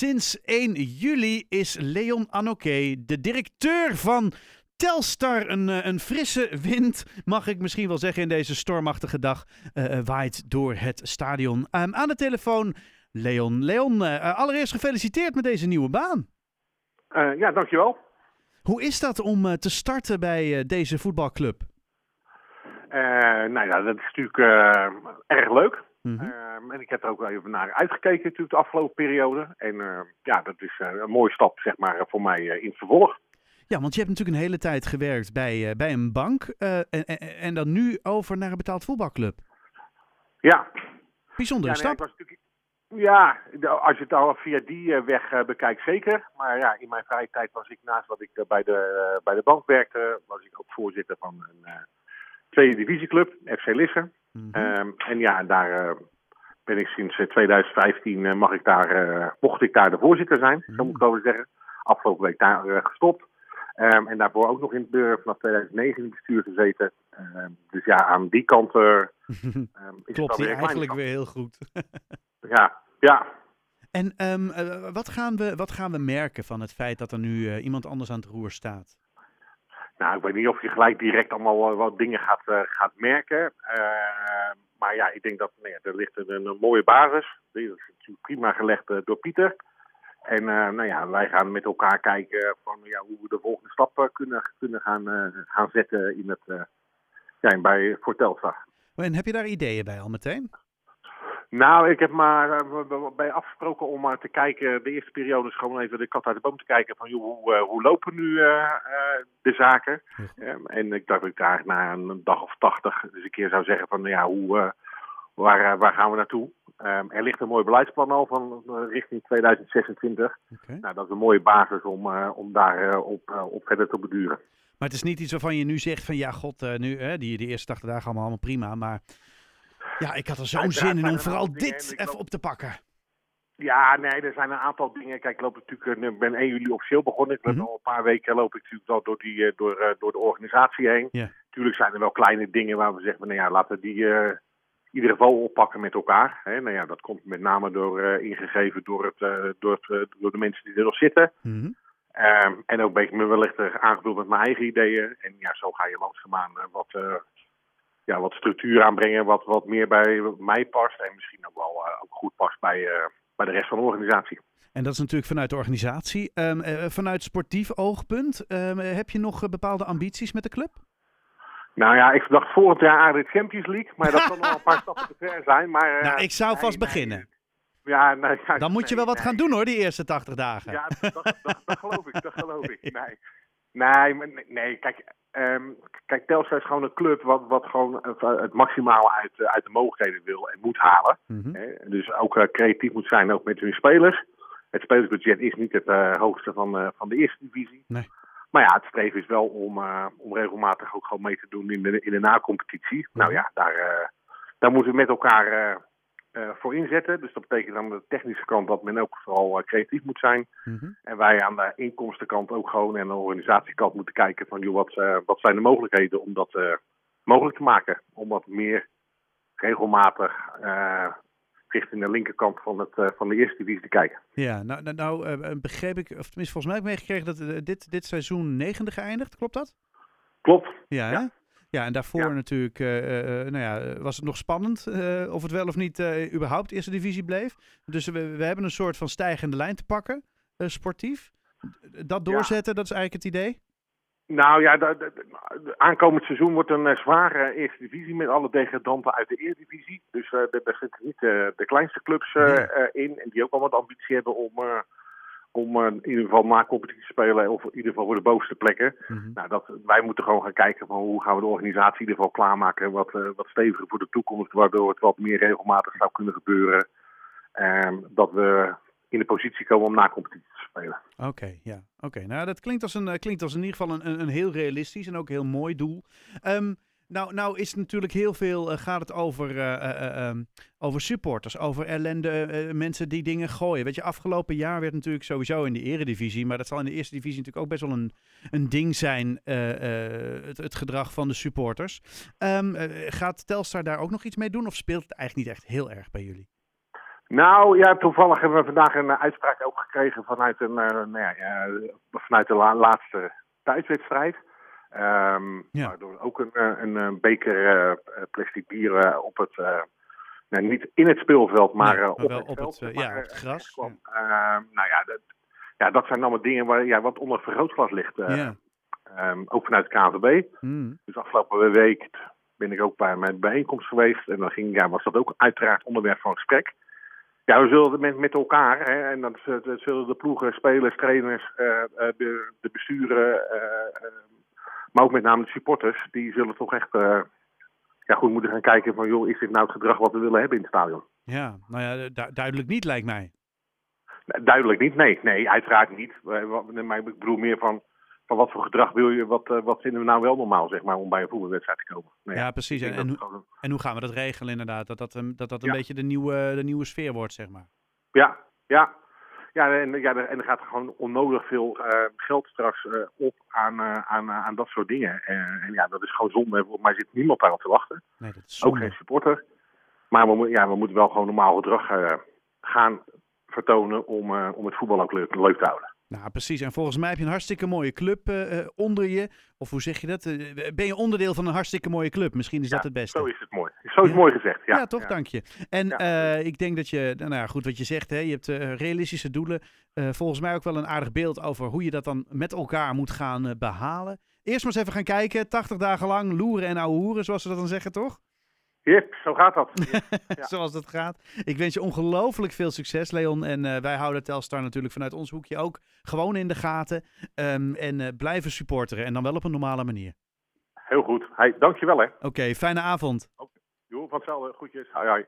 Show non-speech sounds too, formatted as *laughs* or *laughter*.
sinds 1 juli is Leon Anoké de directeur van Telstar. Een, eh, een frisse wind, mag ik misschien wel zeggen, in deze stormachtige dag uh, waait door het stadion. Um, aan de telefoon Leon. Leon, uh, allereerst gefeliciteerd met deze nieuwe baan. ja, dankjewel. Hoe is dat om te starten bij deze voetbalclub? nou ja, dat is natuurlijk erg leuk. Mm en ik heb er ook even naar uitgekeken natuurlijk de afgelopen periode. En uh, ja, dat is uh, een mooie stap zeg maar voor mij uh, in het vervolg. Ja, want je hebt natuurlijk een hele tijd gewerkt bij, bij een bank en, en, en, dan nu over naar een betaald voetbalclub. Ja. Bijzondere ja, nee, stap. Ja, als je het al via die weg bekijkt, zeker. Maar ja, in mijn vrije tijd was ik naast wat ik bij, de, bij de bank werkte, was ik ook voorzitter van een tweede divisieclub, FC Lisse. Mm -hmm. en ja, daar ben ik sinds 2015 uh, mag ik daar, uh, mocht ik daar de voorzitter zijn, mm. zo moet ik over zeggen. Afgelopen week daar uh, gestopt. Um, en daarvoor ook nog in het bestuur vanaf 2009 in het bestuur gezeten. Um, dus ja, aan die kant um, *laughs* is Klopt het eigenlijk weer heel goed. *laughs* ja, ja. En wat, gaan we, wat gaan we merken van het feit dat er nu iemand anders aan het roer staat? Nou, ik weet niet of je gelijk direct allemaal wat dingen gaat, gaat merken. Maar ja, ik denk dat nee, er ligt een, een, mooie basis. Die is prima gelegd uh, door Pieter. En uh, nou ja, wij gaan met elkaar kijken van ja, hoe we de volgende stap kunnen, kunnen gaan, uh, gaan zetten in het, ja, bij, voor Telstar. En heb je daar ideeën bij al meteen? Nou, ik heb maar bij afgesproken om maar te kijken, de eerste periode is gewoon even de kat uit de boom te kijken van joh, hoe, hoe lopen nu de zaken. Ja. en ik dacht dat ik daar na een dag of tachtig dus een keer zou zeggen van ja, hoe, waar, waar gaan we naartoe? Um, er ligt een mooi beleidsplan al van richting 2026. Okay. Nou, dat is een mooie basis om, uh, om daar op, op verder te beduren. Maar het is niet iets waarvan je nu zegt van ja, god, nu, die, die eerste 80 dagen allemaal, allemaal prima. Maar ja, ik had er zo'n zin in om vooral dit even op te pakken. Ja, nee, er zijn een aantal dingen. Kijk, ik loop natuurlijk, ik ben 1 juli officieel begonnen. Ik mm -hmm. al een paar weken loop ik natuurlijk wel door, die, door, door de organisatie heen. Yeah. Tuurlijk zijn er wel kleine dingen waar we zeggen, nou ja, laten we die in ieder geval oppakken met elkaar. Hè. Nou ja, dat komt met name door, uh, ingegeven door, het, uh, door, het, uh, door de mensen die er nog zitten. Mm -hmm. um, en ook een beetje me wellicht aangevuld met mijn eigen ideeën. En ja, zo ga je langzaamaan wat, ja, wat structuur aanbrengen, wat, wat meer bij mij past. En misschien ook wel ook goed past bij, bij de rest van de organisatie. En dat is natuurlijk vanuit de organisatie. Um, vanuit sportief oogpunt, um, heb je nog bepaalde ambities met de club? Nou ja, ik dacht volgend jaar aan de Champions League, maar dat kan *laughs* nog een paar stappen te ver zijn. Maar, nou, ik zou nee, vast beginnen. Ja, nee, ja, Dan moet je wel wat gaan doen hoor, die eerste 80 dagen. Ja, dat, dat, geloof ik, dat geloof ik. *laughs* Nee, nee, nee, nee kijk, um, kijk Telstra is gewoon een club wat, wat gewoon het maximale uit, uit de mogelijkheden wil en moet halen. Mm -hmm. Dus ook uh, creatief moet zijn, ook met hun spelers. Het spelersbudget is niet het uh, hoogste van, uh, van de eerste divisie. Nee. Maar ja, het streven is wel om, om regelmatig ook gewoon mee te doen in de, in de na-competitie. Mm. Nou ja, daar, daar moeten we met elkaar voor inzetten. Dus dat betekent aan de technische kant dat men ook vooral creatief moet zijn. Mm -hmm. En wij aan de inkomstenkant ook gewoon en de organisatiekant moeten kijken van joh, wat, wat zijn de mogelijkheden om dat mogelijk te maken. Om wat meer regelmatig richting de linkerkant van, het, uh, van de eerste divisie te kijken. Ja, nou, nou, nou uh, begreep ik, of tenminste volgens mij heb ik meegekregen dat uh, dit, dit seizoen negende geëindigd, klopt dat? Klopt. Ja, ja. Ja en daarvoor ja. natuurlijk nou ja, was het nog spannend of het wel of niet überhaupt eerste divisie bleef. Dus we, we hebben een soort van stijgende lijn te pakken, sportief. Dat doorzetten, ja. dat is eigenlijk het idee? Nou ja, de, de, de, aankomend seizoen wordt een zware eerste divisie met alle degradanten uit de Eredivisie. Dus uh, daar zitten niet uh, de kleinste clubs in en die ook al wat ambitie hebben om, om in ieder geval na competitie te spelen of in ieder geval voor de bovenste plekken. Mm -hmm. Nou, dat, wij moeten gewoon gaan kijken van hoe gaan we de organisatie in ieder geval klaarmaken wat, wat steviger voor de toekomst, waardoor het wat meer regelmatig zou kunnen gebeuren. dat we in de positie komen om na competitie te spelen. Oké, okay, ja. Oké, okay. nou dat klinkt als, een, klinkt als in ieder geval een, een, heel realistisch en ook heel mooi doel. Um, nou, nou is natuurlijk heel veel, uh, gaat het over, uh, uh, um, over supporters, over ellende, mensen die dingen gooien. Weet je, afgelopen jaar werd natuurlijk sowieso in de eredivisie, maar dat zal in de eerste divisie natuurlijk ook best wel een, een ding zijn, het, het, gedrag van de supporters. Um, gaat Telstar daar ook nog iets mee doen of speelt het eigenlijk niet echt heel erg bij jullie? Nou ja, toevallig hebben we vandaag een uitspraak ook gekregen vanuit, een, nou ja, vanuit de la laatste thuiswedstrijd. Um, ja. Waardoor ook een, een, een beker plastic bier op het, nou, niet in het speelveld, maar, nee, op, het op veld, het, maar, ja, op het gras. Kwam. Ja. nou ja dat, ja, dat zijn allemaal dingen waar, ja, wat onder het vergrootglas ligt. ja. Um, ook vanuit de KVB. Mm. Dus afgelopen week ben ik ook bij mijn bijeenkomst geweest. En dan ging, ja, was dat ook uiteraard onderwerp van gesprek. Ja, we zullen met, met elkaar, hè, en dan zullen de ploegen, spelers, trainers, uh, de, de besturen, uh, maar ook met name de supporters, die zullen toch echt ja, goed moeten gaan kijken van, joh, is dit nou het gedrag wat we willen hebben in het stadion? Ja, nou ja, du duidelijk niet lijkt mij. Duidelijk niet, nee, nee, uiteraard niet. Maar ik bedoel meer van, van wat voor gedrag wil je, wat, uh, wat vinden we nou wel normaal, zeg maar, om bij een voetbalwedstrijd te komen. Nee, ja, precies. En, en, hoe, gewoon... en, hoe gaan we dat regelen inderdaad? Dat dat, dat, dat een ja. beetje de nieuwe, de nieuwe sfeer wordt, zeg maar. Ja, ja. Ja, en, ja, en er gaat gewoon onnodig veel uh, geld straks uh, op aan, aan, aan dat soort dingen. en ja, dat is gewoon zonde. Volgens mij zit niemand daarop te wachten. Nee, dat is Ook geen supporter. Maar we, ja, we moeten wel gewoon normaal gedrag gaan vertonen om, om het voetbal ook leuk, leuk te houden. Nou, precies. En volgens mij heb je een hartstikke mooie club onder je. Of hoe zeg je dat? Ben je onderdeel van een hartstikke mooie club? Misschien is ja, dat het beste. Zo is het mooi. Zo is mooi gezegd. Ja, toch? Dank je. En uh, ik denk dat je, nou ja, goed wat je zegt, hè, je hebt realistische doelen. volgens mij ook wel een aardig beeld over hoe je dat dan met elkaar moet gaan behalen. Eerst maar eens even gaan kijken. 80 dagen lang loeren en ouwe hoeren, zoals ze dat dan zeggen, toch? Yep, zo gaat dat. *laughs* ja. Zoals dat gaat. Ik wens je ongelooflijk veel succes, Leon. En uh, wij houden Telstar natuurlijk vanuit ons hoekje ook gewoon in de gaten. Um, en uh, blijven supporteren. En dan wel op een normale manier. Heel goed. Hey, dankjewel hè. Oké, okay, fijne avond. Okay. Jo, van hetzelfde. Groetjes. Hoi hoi.